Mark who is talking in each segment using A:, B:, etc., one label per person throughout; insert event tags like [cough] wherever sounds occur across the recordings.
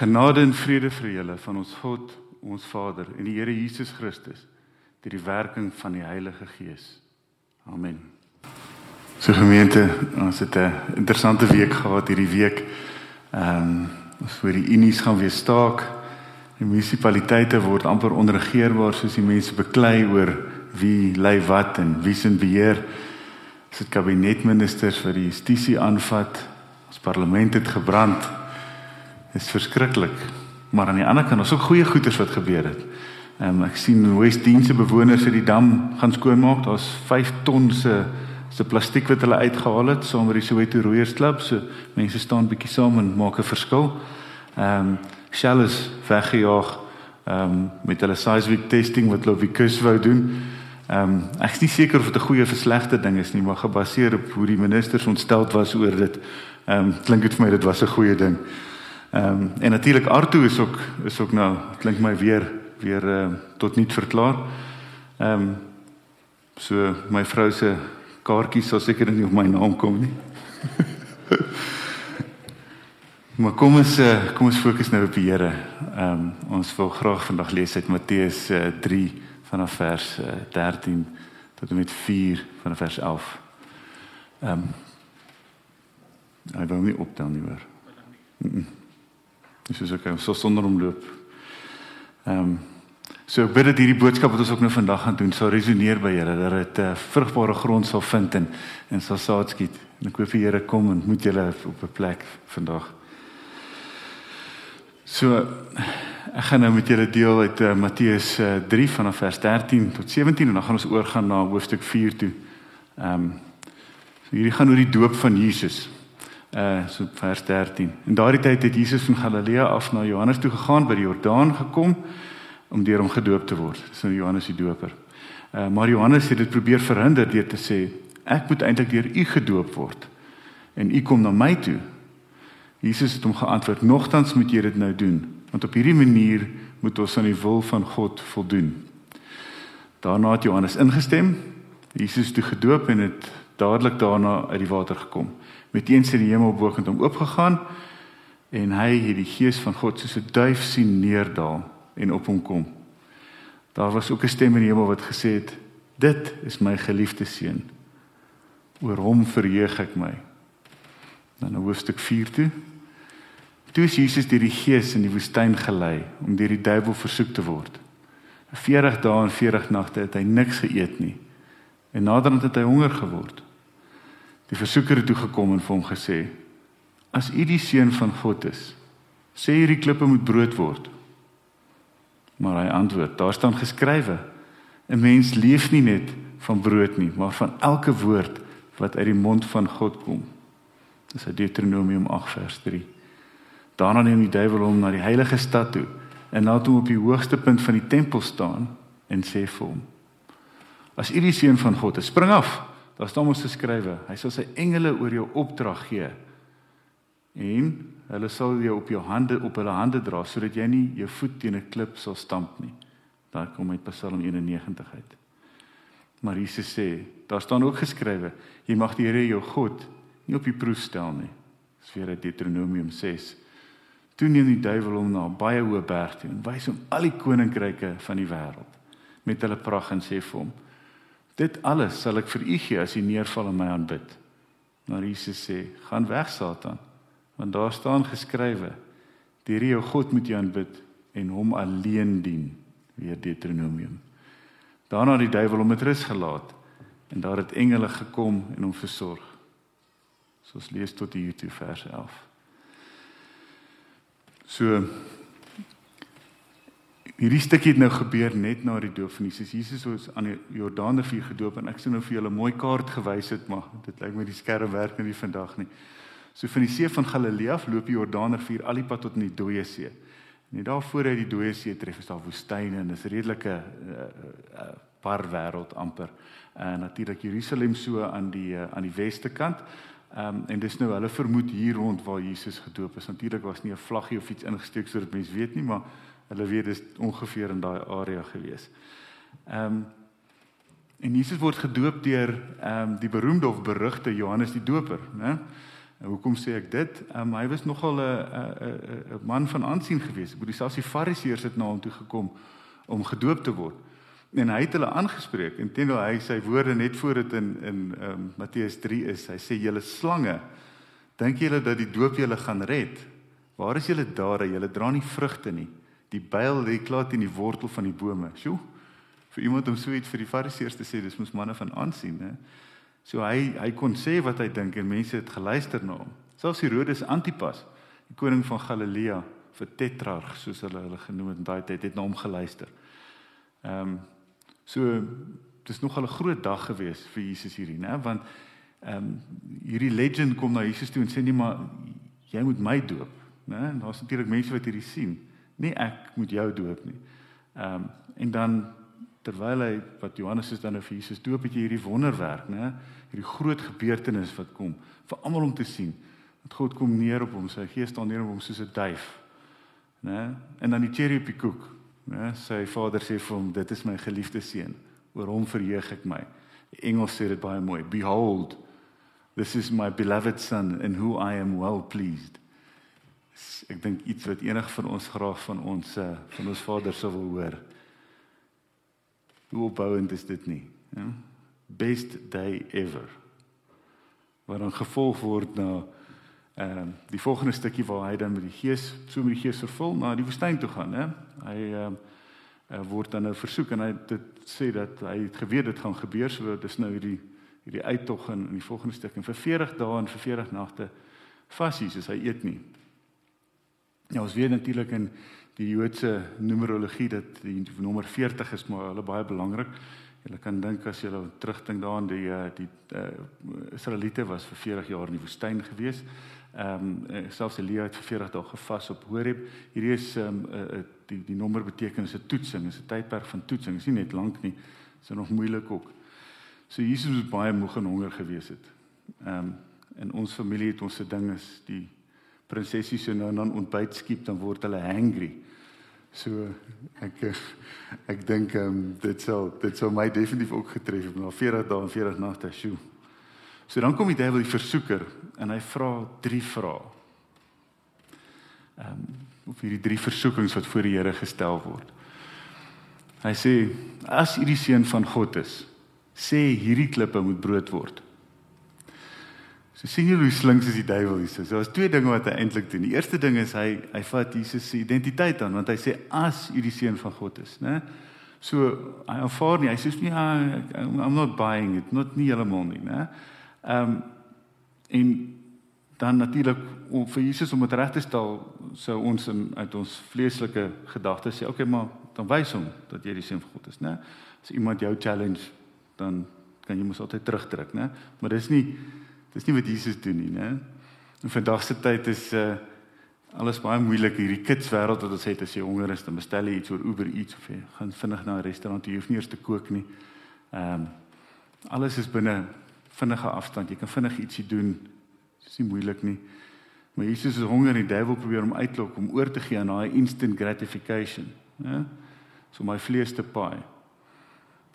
A: Genade en vrede vir julle van ons God, ons Vader en die Here Jesus Christus deur die werking van die Heilige Gees. Amen. So gemeente, ons het 'n interessante week gehad hierdie week. Ehm um, ons voor die unies gaan weer staak. Die munisipaliteite word amper onregeerbaar soos die mense beklei oor wie lei wat en wie se beheer. Ons het kabinetministers wat die justisie aanvat. Ons parlement het gebrand. Dit is verskriklik. Maar aan die ander kant, ons ook goeie goeders wat gebeur het. Ehm um, ek sien West Dienste bewoners uit die dam gaan skoonmaak. Daar's 5 ton se se plastiek wat hulle uitgehaal het saam met die Soweto Roeiers Klub. So mense staan bietjie saam en maak 'n verskil. Ehm um, Shell is weggejaag ehm um, met hulle seismic testing wat hulle op die kus wou doen. Ehm um, ek is nie seker of dit 'n goeie of slegte ding is nie, maar gebaseer op hoe die ministers ontstel was oor dit, ehm um, klink dit vir my dit was 'n goeie ding. Ehm um, en natuurlik Arto is ook is ook nou klink my weer weer uh, tot niet verklaar. Ehm um, so my vrou se kaartjies sal seker nie op my naam kom nie. [laughs] maar kom ons uh, kom ons fokus nou op die Here. Ehm um, ons wil graag vandag lees uit Matteus uh, 3 vanaf vers uh, 13 tot en met 4 vanaf vers 11. Ehm um, Hy wou nie optel nie hoor. Mm -mm. Dis is ook so sonder omloop. Ehm um, so ek bid dat hierdie boodskap wat ons ook nou vandag gaan doen sal resoneer by julle dat dit 'n uh, vrugbare grond sal vind en en sal saad skiet. En ek hoop die Here kom en moet julle op 'n plek vandag. So ek gaan nou met julle deel uit uh, Matteus uh, 3 vanaf vers 13 tot 17 en dan gaan ons oorgaan na hoofstuk 4 toe. Ehm um, so hierdie gaan oor die doop van Jesus uh so vers 13. In daardie tyd het Jesus van Galilea af na Johannes toe gegaan by die Jordaan gekom om deur hom gedoop te word. Dis nou Johannes die Doper. Uh maar Johannes het dit probeer verhinder deur te sê ek moet eintlik deur u gedoop word en u kom na my toe. Jesus het hom geantwoord: "Nogtans moet jy dit nou doen, want op hierdie manier moet ons aan die wil van God voldoen." Daarna het Johannes ingestem. Jesus het gedoop en het dadelik daarna uit die water gekom meteen sy die hemel bokant hom oopgegaan en hy het die gees van God soos 'n duif sien neerdal en op hom kom. Daar was ook 'n stem in die hemel wat gesê het: "Dit is my geliefde seun. Oor hom verheug ek my." Dan in hoofstuk 4 toe. Toe is Jesus deur die Gees in die woestyn gelei om deur die duiwel versoek te word. 40 dae en 40 nagte het hy niks geëet nie. En naderhand het hy honger geword. Die versoeker het toe gekom en vir hom gesê: "As u die seun van God is, sê hierdie klippe moet brood word." Maar hy antwoord: "Daar staan geskrywe: 'n Mens leef nie net van brood nie, maar van elke woord wat uit die mond van God kom." Dis uit Deuteronomium 8 vers 3. Daarna neem die duiwel hom na die heilige stad toe en laat hom op die hoogste punt van die tempel staan en sê vir hom: "As u die seun van God is, spring af." Daar staan ons geskrywe, hy sal sy engele oor jou opdrag gee. En hulle sal jou op jou hande op hulle hande dra sodat jy nie jou voet teen 'n klip sal stamp nie. Daar kom uit Psalm 91 uit. Maar Jesus sê, daar staan ook geskrywe, jy mag die Here jou God nie op die proef stel nie. Dis weer uit Deuteronomium 6. Toe neem die duiwel hom na 'n baie hoë berg toe en wys hom al die koninkryke van die wêreld met hulle pragt en sê vir hom: Dit alles sal ek vir u gee as u neerval en my aanbid. Maar Jesus sê: "Gaan weg, Satan, want daar staan geskrywe: Die Here jou God moet jy aanbid en hom alleen dien." Weer Deuteronomium. Daarna het die duiwel hom met rus gelaat en daar het engele gekom en hom versorg. Soos lees tot hier toe vers 11. So Hierdie stukkie het nou gebeur net na die doop van Jesus. Jesus was aan die Jordaanrivier gedoop en ek sien nou vir julle 'n mooi kaart gewys het, maar dit lyk my die skerm werk nie vandag nie. So van die see van Galilea af loop die Jordaanrivier al die pad tot in die Dooie See. Net daar voor hy die Dooie See tref, is daar woestyne en dis redelike uh, uh, par wêreld amper. En uh, natuurlik Jerusalem so aan die uh, aan die weste kant. Um, en dis nou hulle vermoed hier rond waar Jesus gedoop is. Natuurlik was nie 'n vlaggie of iets ingesteek sodat mense weet nie, maar Hulle weet dis ongeveer in daai area gewees. Ehm um, en Jesus word gedoop deur ehm um, die beroemde of berugte Johannes die Doper, né? En hoekom sê ek dit? Um, hy was nogal 'n 'n man van aansien geweest. Ek bedoel selfs die Fariseërs het na hom toe gekom om gedoop te word. En hy het hulle aangespreek en teenoor hy sy woorde net voor dit in in um, Matteus 3 is. Hy sê julle slange, dink julle dat die doop julle gaan red? Waar is julle dade? Julle dra nie vrugte nie. Die byl lê klaar teen die wortel van die bome. Sjoe. Vir iemand om so iets vir die Fariseërs te sê, dis mos manne van aansien, hè. So hy hy kon sê wat hy dink en mense het geluister na hom. Selfs Herodes Antipas, die koning van Galilea, vir tetrarg soos hulle hulle genoem het in daai tyd, het na hom geluister. Ehm um, so dis nog 'n groot dag gewees vir Jesus hierdie, né? Want ehm um, hierdie legend kom na Jesus toe en sê nee maar jy moet my doop, né? Daar's natuurlik mense wat hierdie sien. Nie ek moet jou doop nie. Ehm um, en dan terwyl hy wat Johannes is dan nou vir Jesus doop het jy hierdie wonderwerk, né? Hierdie groot gebeurtenis wat kom vir almal om te sien. Dat God kom neer op hom, sy gees staan neer op hom soos 'n duif. Né? En dan die cherry op die koek, né? Sy vader sê vir hom, dit is my geliefde seun. Oor hom verheug ek my. Die Engels sê dit baie mooi. Behold, this is my beloved son in who I am well pleased. Ek dink iets wat enig van ons graag van ons eh, van ons Vader sou wil hoor. Hoe opbouend is dit nie? Ja. Best day ever. Wat dan gevolg word na ehm uh, die volgende stukkie waar hy dan met die Gees, so met die Gees vervul na die woestyn toe gaan, hè. Hy ehm uh, word dan nou versoek en hy dit sê dat hy het geweet dit gaan gebeur, so dis nou hierdie hierdie uittog in, in die volgende stuk en vir 40 dae en vir 40 nagte vas hier, soos hy eet nie. Ja, ons weet natuurlik in die Joodse numerologie dat die nommer 40 is maar hulle baie belangrik. Jy kan dink as jy terugdink daaraan die eh, die uh, Israeliete was vir 40 jaar in die woestyn gewees. Ehm um, selfs Elia het vir 40 dae gevas op Horeb. Hierdie is ehm um, uh, die die nommer beteken is 'n toetsing, is 'n tydperk van toetsing. Dit is nie net lank nie. Dit is nog moeilik ook. So Jesus was baie moeg en honger gewees het. Ehm um, en ons familie het ons se ding is die prinsessies so nou en dan ontbyt skiep dan word hulle hangry. So ek ek dink ehm um, dit sal dit sal my definitief ook getref het na 40 dae en 40 nagte sjoe. So dan kom die duiwel die versoeker en hy vra drie vrae. Ehm um, of hierdie drie versoekings wat voor die Here gestel word. Hy sê as u die seun van God is, sê hierdie klippe moet brood word. So sien jy hoe slinks is die duiwel hier. So daar's twee dinge wat hy eintlik doen. Die eerste ding is hy hy vat Jesus se identiteit aan want hy sê as u die seun van God is, né? So hy aanvaar nie. Hy sê nie ja, I'm not buying it, not nie heeltemal nie, né? Ehm um, en dan natuurlik om vir Jesus om dit reg te stel, sou ons in uit ons vleeslike gedagtes sê, okay, maar dan wys hom dat jy die seun van God is, né? As iemand jou challenge, dan kan jy mos altyd terugdruk, né? Maar dis nie Dis nie wat Jesus doen nie, né? In vandag se tyd is uh alles baie moeilik hierdie kids wêreld wat ons het as jy honger is, dan bestel jy iets oor Uber Eats of jy gaan vinnig na 'n restaurant, jy hoef nie eers te kook nie. Ehm um, alles is binne vinnige afstand. Jy kan vinnig ietsie doen. Dis nie moeilik nie. Maar Jesus is honger en die duiwel probeer hom uitlok om oor te gee aan daai instant gratification, né? So my vlees te paai.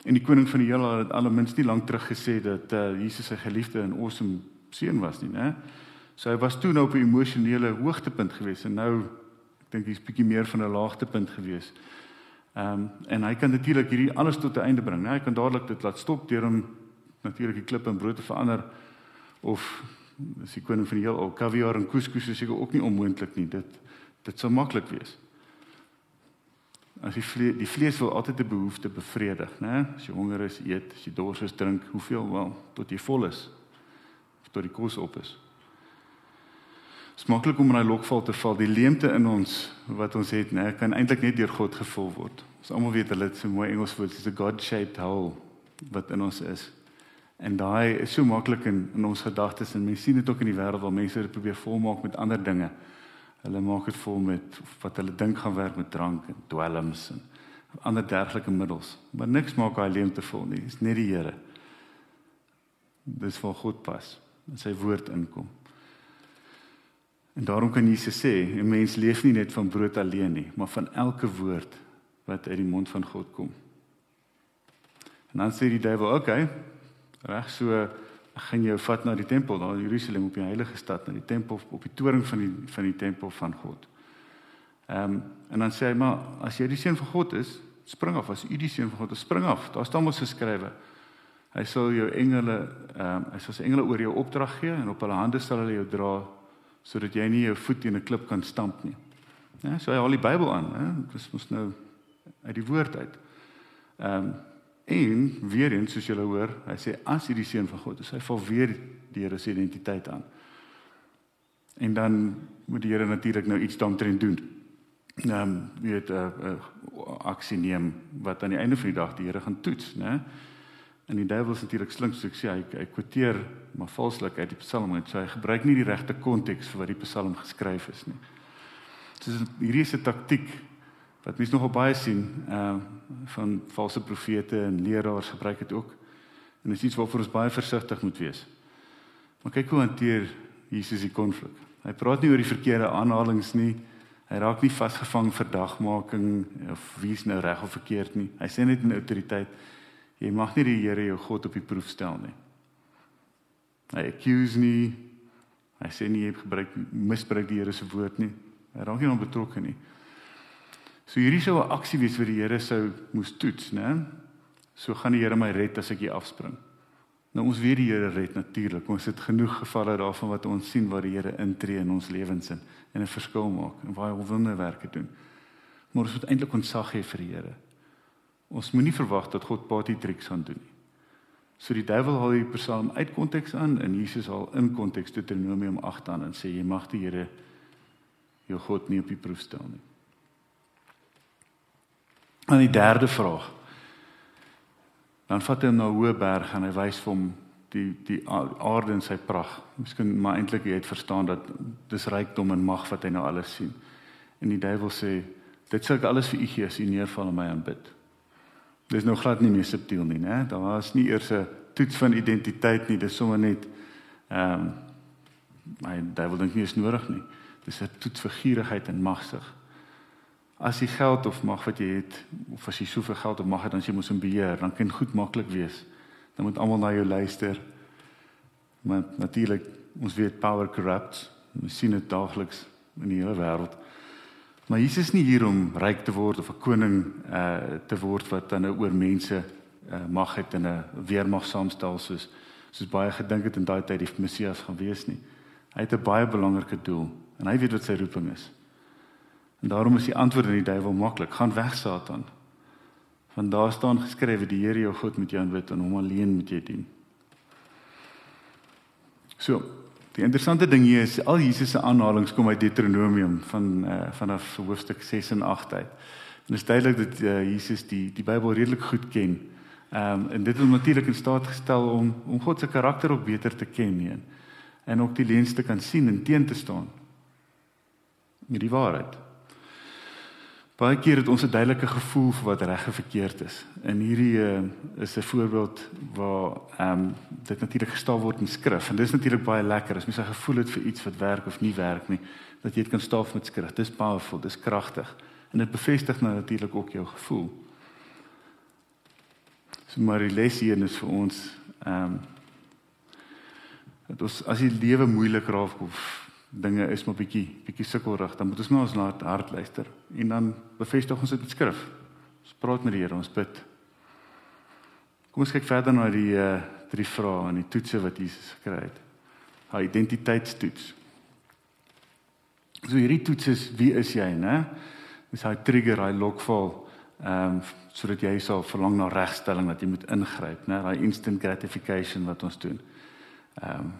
A: En die koning van die heelal het almins nie lank terug gesê dat uh, Jesus sy geliefde en awesome seun was nie, né? So hy was toe nou op 'n emosionele hoogtepunt gewees en nou ek dink hy's bietjie meer van 'n laagtepunt gewees. Ehm um, en hy kan natuurlik hierdie alles tot 'n einde bring, né? Hy kan dadelik dit laat stop deur hom natuurlik die klip in brood te verander of as die koning van die heelal kaviaar en couscous seker ook nie onmoontlik nie. Dit dit sou maklik wees. As die vlees, die vlees wil altyd 'n behoefte bevredig, né? As jy honger is, eet, as jy dors is, drink, hoeveel wel tot jy vol is. Of tot die kos op is. Smaklik om in daai lokval te val, die leemte in ons wat ons het, né, kan eintlik net deur God gevul word. Ons almal weet hulle het so mooi Engels woord, it's a God-shaped hole wat in ons is. En daai is so maklik in in ons gedagtes en mense sien dit ook in die wêreld waar mense dit probeer volmaak met ander dinge. Hulle maak dit vol met wat hulle dink gaan werk met drank en dwelms en ander dergelike middels. Maar niks maak daai leemte vol nie. Dis net die Here. Dis vir God pas. En sy woord inkom. En daarom kan Jesus sê, 'n mens leef nie net van brood alleen nie, maar van elke woord wat uit die mond van God kom. En dan sê die duiwel, "Oké, okay, reg so gaan jou vat na die tempel daar in Jerusalem op die heilige stad, na die tempel op die toring van die van die tempel van God. Ehm um, en dan sê hy maar as jy die seun van God is, spring af. As u die seun van God is, spring af. Daar staan mos geskrywe. Hy sal jou engele ehm um, hy sal sy engele oor jou opdrag gee en op hulle hande sal hulle jou dra sodat jy nie jou voet teen 'n klip kan stamp nie. Ja, so hy haal die Bybel aan, hè. Dis mos nou uit die woord uit. Ehm um, en weer eens soos julle hoor, hy sê as hy die seun van God is, hy val weer die Here se identiteit aan. En dan moet die Here natuurlik nou iets daaromtrent doen ehm um, weet 'n uh, uh, aksie neem wat aan die einde van die dag die Here gaan toets, né? En die duiwel is natuurlik slink so ek sê hy hy kwoteer maar valslik uit die Psalm en so hy gebruik nie die regte konteks vir wat die Psalm geskryf is nie. So hierdie is 'n taktik wat mense nogal baie sien ehm uh, van valse profete en leraars gebruik dit ook. En dit is iets waarvoor ons baie versigtig moet wees. Maar kyk hoe hanteer Jesus die konflik. Hy praat nie oor die verkeerde aanhalinge nie. Hy raak nie vasgevang vir dagmaking of wie's nou reg of verkeerd nie. Hy sê net in autoriteit jy mag nie die Here jou God op die proef stel nie. Hy accuse nie. Hy sê nie jy gebruik misbruik die Here se woord nie. Hy raak nie onbetrokke nie. So hierdie sou 'n aksie wees wat die Here sou moes toets, né? So gaan die Here my red as ek hier afspring. Nou ons weet die Here red natuurlik. Ons het genoeg gevalle daarvan wat ons sien waar die Here intree in ons lewens in en 'n verskil maak en baie wonderwerke doen. Maar ons moet eintlik ontsag hê vir die Here. Ons moenie verwag dat God party tricks gaan doen nie. So die duiwel haal die Psalm uit konteks aan en Jesus haal in konteks Deuteronomium 8 aan en sê jy mag die Here jou God nie op die proef stel nie. En die derde vraag Dan vat hy hom na 'n hoë berg en hy wys vir hom die die aarde in sy pragt. Miskien maar eintlik jy het verstaan dat dis rykdom en mag wat hy nou alles sien. En die duiwel sê dit sal ek alles vir u gee as u neerval en my aanbid. Dis nou glad nie meer subtiel nie, né? Daar was nie eers 'n toets van identiteit nie, dis sommer net ehm um, my duiwel dink nie is nodig nie. Dis 'n toets vir gierigheid en magsig as jy geld of mag wat jy het of as jy soveel geld of mag het dan jy moet hom beheer. Dan kan goed maklik wees. Dan moet almal na jou luister. Maar natuurlik ons weet power corrupts. Ons sien dit daagliks in die hele wêreld. Maar Jesus is nie hier om ryk te word of 'n koning uh te word wat dan nou oor mense uh, mag het en 'n weermag saamstel soos soos baie gedink het in daai tyd die Messias gaan wees nie. Hy het 'n baie belangrike doel en hy weet wat sy roeping is En daarom is die antwoord aan die duiwel maklik: gaan weg Satan. Want daar staan geskrywe die Here jou God moet jy aanbid en hom alleen moet jy dien. So, die interessante ding hier is al Jesus se aanhalinge kom uit Deuteronomium van uh, vanaf hoofstuk 6 en 8 uit. En dit is duidelik dat uh, Jesus die die Bybel redelik goed ken. Ehm um, en dit het natuurlik in staat gestel om om God se karakter ook beter te ken nie en ook die lens te kan sien en teen te staan met die waarheid. Baie keer het ons 'n duidelike gevoel vir wat reg en verkeerd is. En hierdie uh, is 'n voorbeeld waar ehm um, dit natuurlik gestel word in skrif. En dis natuurlik baie lekker as mens 'n gevoel het vir iets wat werk of nie werk nie, dat jy dit kan staaf met skrif. Dis powerful, dis kragtig. En dit bevestig nou natuurlik ook jou gevoel. So maar die les hier is vir ons ehm um, dat ons as die lewe moeilik raak of dinge is maar bietjie bietjie sukkelrig, dan moet ons nou ons laat hart luister en dan bevestig ons dit met skrif. Ons praat met die Here, ons bid. Kom ons kyk verder na die uh drie vrae en die toetse wat Jesus gekry het. Hy identiteitstoets. So hierdie toets is wie is jy, né? Dis hy trigger, hy lokval ehm um, sodat jy sal verlang na regstelling dat jy moet ingryp, né? Daai instant gratification wat ons doen. Ehm um,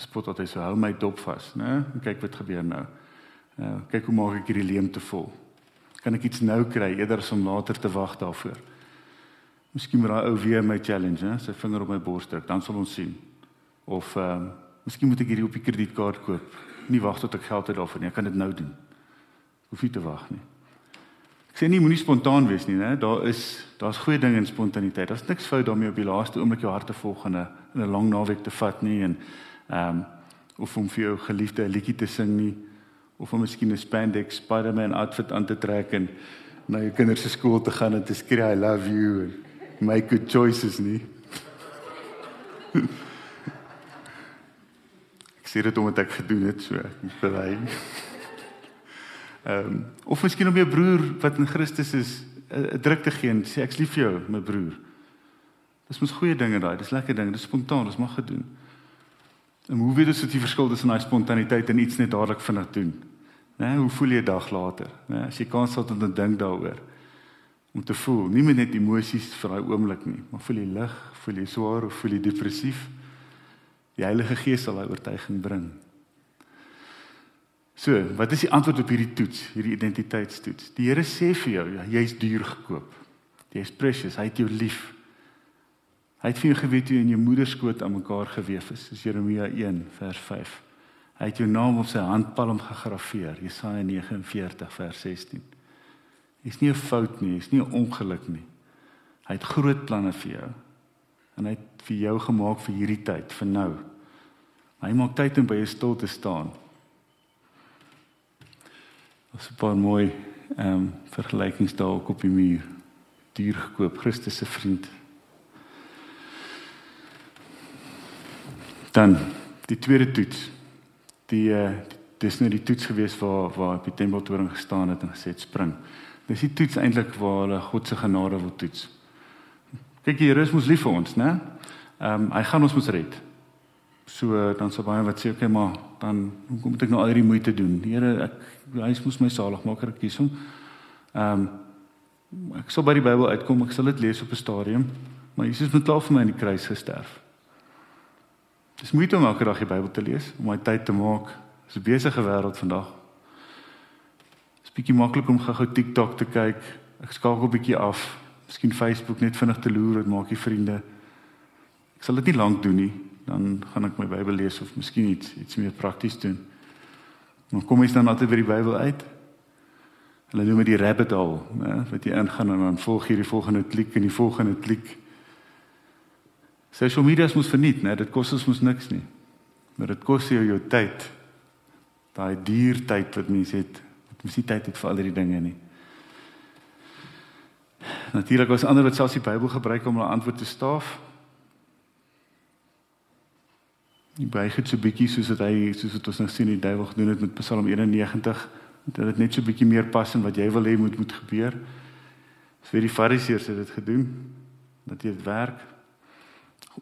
A: spot wat hy so hou my dop vas, né? Kyk wat gebeur nou. Uh, kyk hoe maak ek hierdie leemte vol. Kan ek iets nou kry eerder as om later te wag daarvoor? Miskien moet daai ou weer my challenge, né? Sy vinger op my bors druk, dan sal ons sien. Of ehm uh, miskien moet ek hierdie op die kredietkaart koop. Nie wag tot ek geld het daarvoor nie. Ek kan dit nou doen. Hoef nie te wag nie. Ek sê nie moenie spontaan wees nie, né? Daar is daar's goeie dinge in spontaniteit. Daar's niks fout daarmee op die laaste oomblik jou hart te volg en 'n lang naweek te vat nie en Ehm um, of om vir jou geliefde 'n liedjie te sing nie of om miskien 'n spandex Spider-Man outfit aan te trek en na jou kinders se skool te gaan en te skree I love you and make good choices nie. [laughs] Ek sê dit omdat ek gedoen het so. Ek bely. Ehm um, of miskien om jou broer wat in Christus is 'n druk te gee en sê ek's lief vir jou, my broer. Dis mos goeie dinge daai. Dis lekker dinge. Dis spontaan. Dis mag gedoen. En hoe weet jy wat die verskil tussen daai spontaniteit en iets net dadelik vinnig doen? Né, hoe voel jy dag later? Né, as jy kans het om te dink daaroor. Om te voel, nie net emosies vir daai oomblik nie, maar voel jy lig, voel jy swaar of voel jy depressief? Die Heilige Gees sal daai oortuiging bring. So, wat is die antwoord op hierdie toets, hierdie identiteitstoets? Die Here sê vir jou, ja, jy's duur gekoop. Jy's precious, hy het jou lief. Hy het vir jou geweet hoe in jou moeder skoot aan mekaar gewewe is, soos Jeremia 1 vers 5. Hy het jou naam op sy handpalm gegraveer, Jesaja 49 vers 16. Dis nie 'n fout nie, dis nie 'n ongeluk nie. Hy het groot planne vir jou. En hy het vir jou gemaak vir hierdie tyd, vir nou. Hy maak tyd om by jou stil te staan 'n paar mooi ehm um, vergelykings daar op die muur. Duur gekoop, Christus se vriend. Dan die tweede toets. Die uh dis nou die toets gewees waar waar op die tempeltoring gestaan het en gesê het spring. Dis die toets eintlik waar hulle God se genade wil toets. Kyk hier, is mos lief vir ons, né? Ehm um, hy gaan ons mos red. So dan sou baie wat sê okay maar dan hoekom moet ek nou al hierdie moeite doen? Die Here ek hy moes my salig maak ek kies hom. Ehm um, ek sal by die Bybel uitkom, ek sal dit lees op 'n stadium, maar Jesus het klaar vir my aan die kruis gesterf. Dis moeite om elke dag die Bybel te lees, om my tyd te maak. Dis 'n besige wêreld vandag. Dis bietjie maklik om gou-gou TikTok te kyk. Ek skakel 'n bietjie af. Miskien Facebook net vinnig te loer, dit maak jy vriende. Ek sal dit nie lank doen nie dan gaan ek my Bybel lees of miskien iets iets meer prakties doen. Maar kom eens dan altyd by die Bybel uit. Hulle noem dit die rabbit hole, né, wat jy ingaan en dan volg jy die volgende klik en die volgende klik. Social media is mos verniet, né? Dit kos ons mos niks nie. Maar dit kos jou jou tyd. Daai duur tyd wat mens het. Wat mens nie tyd het vir al die dinge nie. Natuurlik was ander wat selfs die Bybel gebruik om 'n antwoord te staaf. Die buig het so bietjie soos dit hy soos wat ons nou sien die duiwel gedoen het met Psalm 91 dat dit net so bietjie meer pas in wat jy wil hê moet moet gebeur. So die fariseërs het dit gedoen dat dit werk.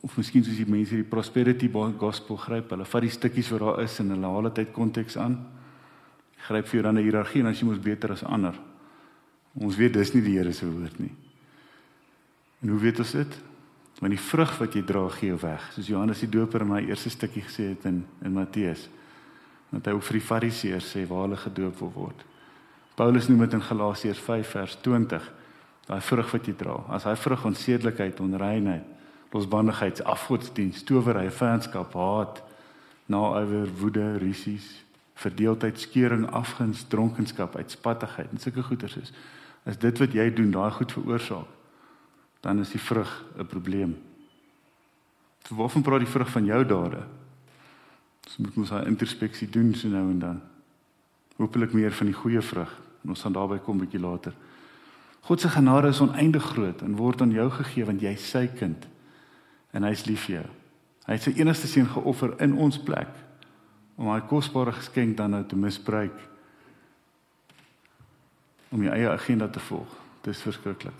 A: Of miskien soos die mense die prosperity gospel gryp, hulle vat die stukkies wat daar is en hulle haal dit uit konteks aan. Gryp vir dan 'n hiërargie en as jy mos beter as ander. Ons weet dis nie die Here se woord nie. En hoe weet ons dit? Want die vrug wat jy dra gee jou weg, soos Johannes die Doper in my eerste stukkie gesê het in in Matteus. Want hy ook vir die Fariseërs sê waar hulle gedoop word. Paulus noem dit in Galasiërs 5 vers 20. Daai vrug wat jy dra, as hy vrug van sedelikheid, onreinheid, losbandigheid, afgodsdienst, towery, vyandskap, haat, naaiwer, woede, rusies, verdeeldheid, skeuring, afguns, dronkenskap, uitspattigheid en sulke goeters is. As dit wat jy doen daai goed veroorsaak, dan is die vrug 'n probleem. So waarvan praat die vrug van jou dade? Ons moet mos 'n introspeksie doen so nou en dan. Hoopelik meer van die goeie vrug. En ons gaan daarby kom 'n bietjie later. God se genade is oneindig groot en word aan jou gegee want jy's sy kind en hy's lief vir jou. Hy het sy enigste seun geoffer in ons plek om hy kosbare geskenk dan nou te misbruik om jou eie agenda te volg. Dis verskriklik.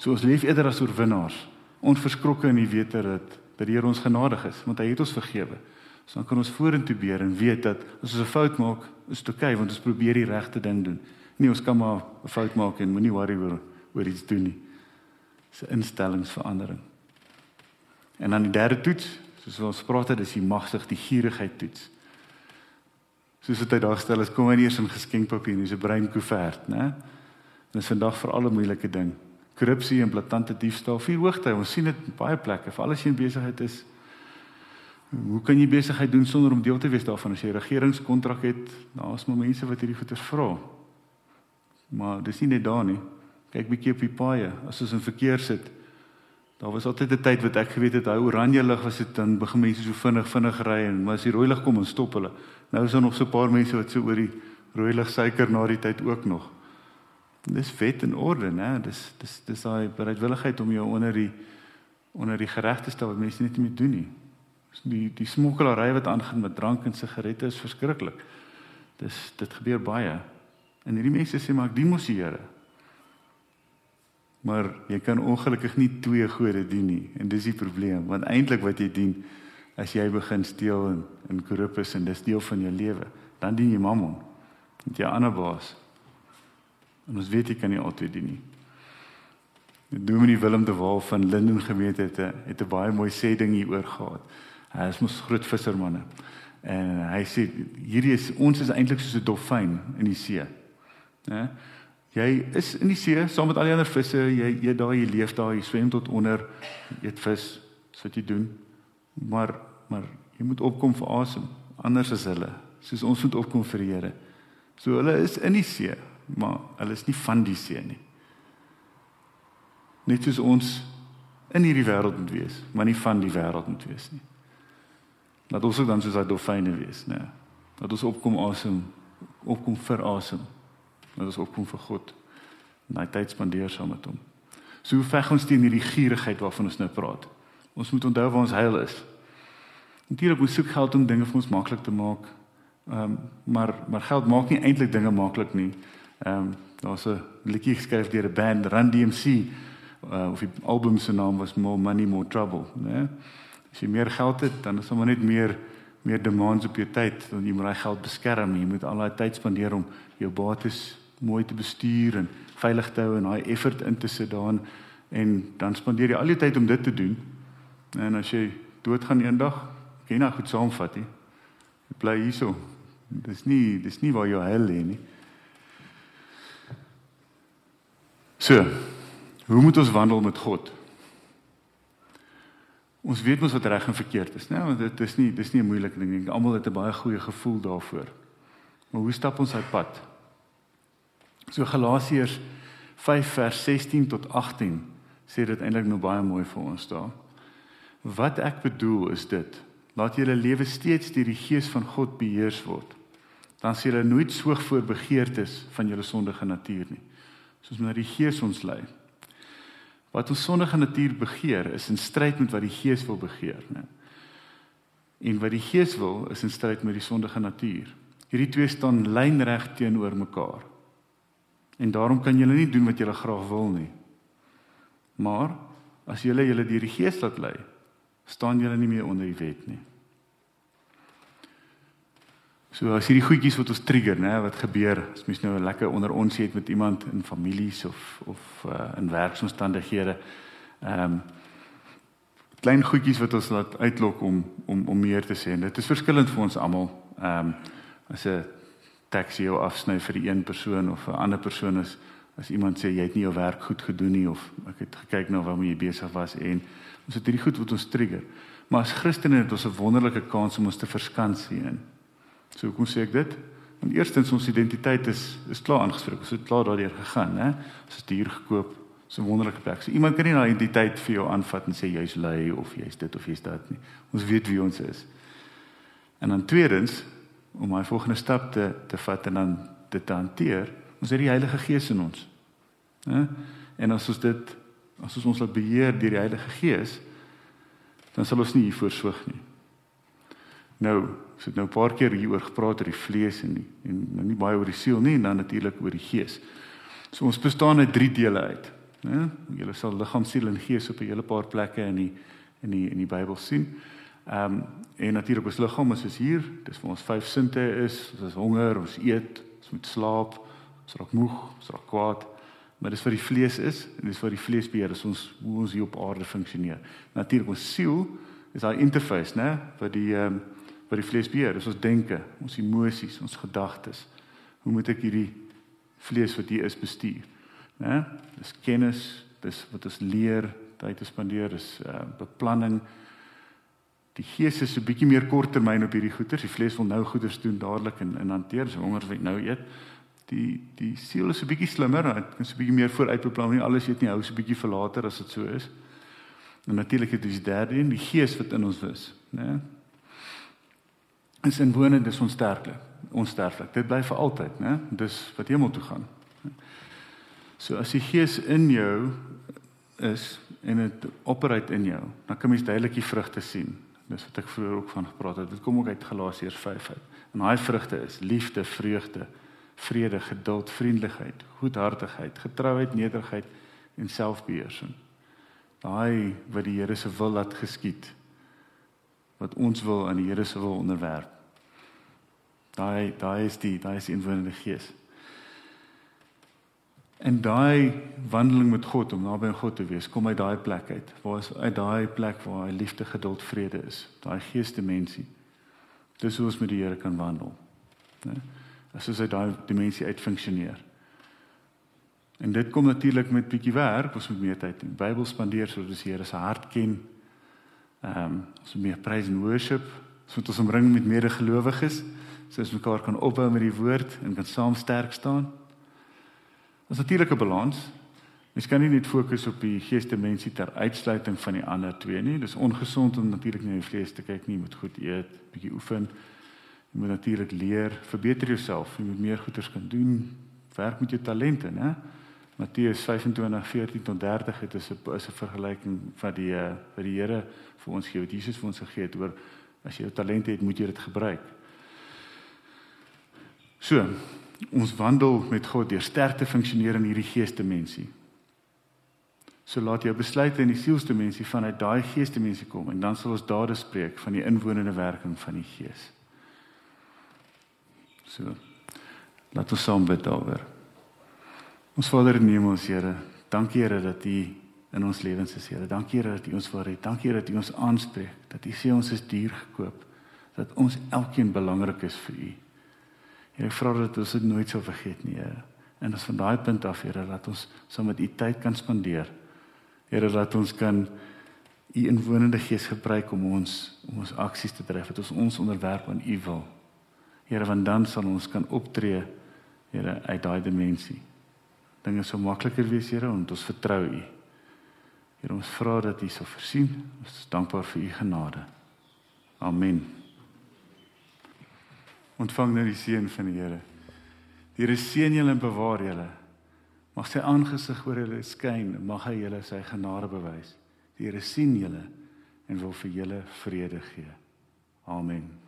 A: So ons leef eerder as oorwinnaars, onverskrokke in die wete dat dat die Here ons genadig is, want hy het ons vergewe. So dan kan ons vorentoe beer en weet dat as ons 'n fout maak, is dit oukei okay, want ons probeer die regte ding doen. Nie ons kan maar 'n fout maak en moenie worry oor oor iets doen nie. Dis 'n instellingsverandering. En dan die derde toets, soos ons praat het, is die magsig, die gierigheid toets. Soos dit hy daar stel, is kom hy eers in geskenkpapier, dis 'n brein koevert, né? En dis vandag vir alle moeilike ding korrupsie en blaatante diefstal vier hoogte. Ons sien dit baie plekke. As jy in besigheid is. Hoe kan jy besigheid doen sonder om deel te wees daarvan as jy 'n regeringskontrak het? Daar's maar mense wat hierdie goeders vra. Maar dis nie net daar nie. Kyk bietjie op die paaie. As ons in verkeer sit, daar was altyd 'n tyd wat ek geweet het, hy oranje lig was dit dan begin mense so vinnig vinnig ry en maar as die rooi lig kom en stop hulle. Nou is daar nog so 'n paar mense wat so oor die rooi lig suiker na die tyd ook nog. Dis wet en orde, né? Dis dis dis daai bereidwilligheid om jou onder die onder die geregte stel wat mense net nie meer doen nie. Die die smokkelary wat aangaan met drank en sigarette is verskriklik. Dis dit gebeur baie. En hierdie mense sê maar ek dien mos die Here. Maar jy kan ongelukkig nie twee gode dien nie en dis die probleem want eintlik wat jy dien as jy begin steel en en korrup is en dis deel van jou lewe, dan dien jy Mammon. Dit jy ander baas. En ons weet jy kan nie altyd dien nie. Die Dominee Willem de Waal van Linden gemeente het 'n het 'n baie mooi sê ding hieroor gehad. Hy is mos groot vissermanne. En hy sê hierdie is ons is eintlik soos 'n dolfyn in die see. Né? Jy is in die see saam met al die ander visse, jy jy daar jy leef daar, jy swem tot onder, eet vis, so wat jy doen. Maar maar jy moet opkom vir asem, anders as hulle, soos ons moet opkom vir die Here. So hulle is in die see, maar hulle is nie van die see nie. Net soos ons in hierdie wêreld moet wees, maar nie van die wêreld moet wees nie. Laat ons ook dan soos daai dolfyne wees, né? Dat ons opkom asem, opkom vir asem. Dat ons opkom vir God. En daai tyd spandeer saam met hom. So hoe veg ons teen hierdie gierigheid waarvan ons nou praat? Ons moet onthou waar ons heil is. Natuurlik moet soek geld om dinge vir ons maklik te maak. Ehm um, maar maar geld maak nie eintlik dinge maklik nie. Ehm um, daar's 'n liedjie geskryf deur 'n band Run DMC uh, of die album se naam was More Money More Trouble, né? As jy meer geld het, dan is sommer net meer meer demands op jou tyd, dan jy moet daai geld beskerm. Jy moet al daai tyd spandeer om jou bates mooi te bestuur en veilig te hou en daai effort in te sit daarin en dan spandeer jy al jou tyd om dit te doen. En as jy doodgaan eendag, kan jy nou goed saamvat, hè. Jy bly hierso. Dis nie dis nie waar jou heil lê nie. So, hoe moet ons wandel met God? Ons weet mos wat reg en verkeerd is, né? Want dit is nie dis nie 'n moeilike ding nie. Almal het 'n baie goeie gevoel daarvoor. Maar hoe stap ons uit pad? So Galasiërs 5 vers 16 tot 18 sê dit eintlik nou baie mooi vir ons daar. Wat ek bedoel is dit: laat julle lewe steeds deur die gees van God beheers word. Dan sal julle nooit soog voor begeertes van julle sondige natuur nie soos wanneer die Gees ons lei. Wat ons sondige natuur begeer is in stryd met wat die Gees wil begeer, né? En wat die Gees wil is in stryd met die sondige natuur. Hierdie twee staan lynreg teenoor mekaar. En daarom kan julle nie doen wat julle graag wil nie. Maar as julle julle deur die Gees laat lei, staan julle nie meer onder die wet nie. So as hierdie goedjies wat ons trigger, né, wat gebeur as mens nou 'n lekker onder ons het met iemand in families of of uh, in werksomstandighede. Ehm um, klein goedjies wat ons laat uitlok om om om meer te sê. En dit is verskillend vir ons almal. Ehm um, as 'n taxi jou afsny vir die een persoon of 'n ander persoon is as iemand sê jy het nie jou werk goed gedoen nie of ek het gekyk na waarmee jy besig was en ons het hierdie goed wat ons trigger. Maar as Christene het ons 'n wonderlike kans om ons te verskans hierin. So hoe kom sê ek dit? Want eerstens ons identiteit is is klaar aangespreek. Ons het klaar daardeur gegaan, né? Ons het hier gekoop. So 'n wonderlike plek. So iemand kan nie na identiteit vir jou aanvat en sê jy's lui of jy's dit of jy's dat nie. Ons weet wie ons is. En dan tweedens om my volgende stap te te vat en dan dit te hanteer, ons het die Heilige Gees in ons. Né? En as ons dit as ons ons laat beheer deur die Heilige Gees, dan sal ons nie hiervoor swyg nie. Nou, so het nou 'n paar keer hieroor gepraat oor die vlees en die, en nou nie baie oor die siel nie en dan natuurlik oor die gees. So ons bestaan uit drie dele uit, né? Julle sal liggaam, siel en gees op 'n hele paar plekke in die in die in die Bybel sien. Ehm um, en natuurlik ons liggaam is hier, dis vir ons vyf sinte is, ons is honger, ons eet, ons moet slaap, ons raak moeg, ons raak kwaad. Maar dis vir die vlees is en dis vir die vlees beheer, is ons hoe ons hier op aarde funksioneer. Natuurlik ons siel is daai interface, né, wat die ehm um, wat die vlees beheer, is ons denke, ons emosies, ons gedagtes. Hoe moet ek hierdie vlees wat hier is bestuur? Né? Dis kennis, dis wat ons leer, tyd te spandeer, is uh, beplanning. Die gees is 'n bietjie meer korttermyn op hierdie goeters. Die vlees wil nou goeders doen dadelik en en hanteer, so honger wat nou eet. Die die siel is 'n bietjie slimmer, dit kan so 'n bietjie meer vooruit beplan, nie alles eet nie, hou so 'n bietjie vir later as dit so is. En natuurlik het ons derde een, die gees wat in ons is, né? is inwonend is onsterflik onsterflik dit bly vir altyd né dis wat hemel toe gaan so as die gees in jou is en dit operate in jou dan kan mens duidelik die vrugte sien Dis wat ek vroeër ook van gepraat het. Dit kom ook uit Galasiërs 5 uit. En daai vrugte is liefde, vreugde, vrede, geduld, vriendelikheid, goedhartigheid, getrouheid, nederigheid en selfbeheersing. Daai wat die Here se wil laat geskied. Wat ons wil aan die Here se wil onderwerp. Daai daai is die daai is die inwonende gees. En daai wandeling met God om naby God te wees, kom uit daai plek uit. Waar is uit daai plek waar hy liefde, geduld, vrede is. Daai geesdimensie. Dis hoe ons met die Here kan wandel. Né? As ons uit daai dimensie uit funksioneer. En dit kom natuurlik met bietjie werk, ons moet meer tyd in Bybel spandeer sodat ons die Here se hart ken. Ehm, um, ons moet meer praise and worship, sodat ons omring met medegelowiges, sodat ons mekaar kan opbou met die woord en kan saam sterk staan. Dis natuurlik 'n balans. Mens kan nie net fokus op die geesdimensie ter uitsluiting van die ander twee nie. Dis ongesond om natuurlik na die vlees te kyk nie. Jy moet goed eet, bietjie oefen. Jy moet natuurlik leer, verbeter jouself. Jy moet meer goeders kan doen. Werk met jou talente, né? Matteus 25:14 tot 30 het is 'n is 'n vergelyking van die eh, wat die Here vir ons gee, wat Jesus vir ons gegee het oor as jy jou talente het, moet jy dit gebruik. So, ons wandel met God deur sterk te funksioneer in hierdie geesdimensie. So laat jou besluite in die sielsdimensie vanuit daai geesdimensie kom en dan sal ons dade spreek van die inwonende werking van die Gees. So laat ons saam bid daaroor. Ons Vader in die hemel, Here, dankie Here dat U in ons lewens is, Here. Dankie Here dat U ons wil red. Dankie Here dat U ons aanspreek, dat U sê ons is duur gekoop, dat ons elkeen belangrik is vir U. Here, ek vra dat ons dit nooit sal vergeet nie, Here. En as van daai punt af, Here, dat ons saam met U tyd kan spandeer. Here, dat ons kan U inwonende gees gebruik om ons om ons aksies te dryf, dat ons ons onderwerp aan U wil. Here, want dan sal ons kan optree, Here, uit daai dimensie. Dinge sou makliker wees, Here, want ons vertrou U. Here, ons vra dat U sal voorsien. Ons is dankbaar vir U genade. Amen ontvang nou die seën van die Here. Die Here seën julle en bewaar julle. Mag sy aangesig oor julle skyn, mag hy julle sy genade bewys. Die Here sien julle en wil vir julle vrede gee. Amen.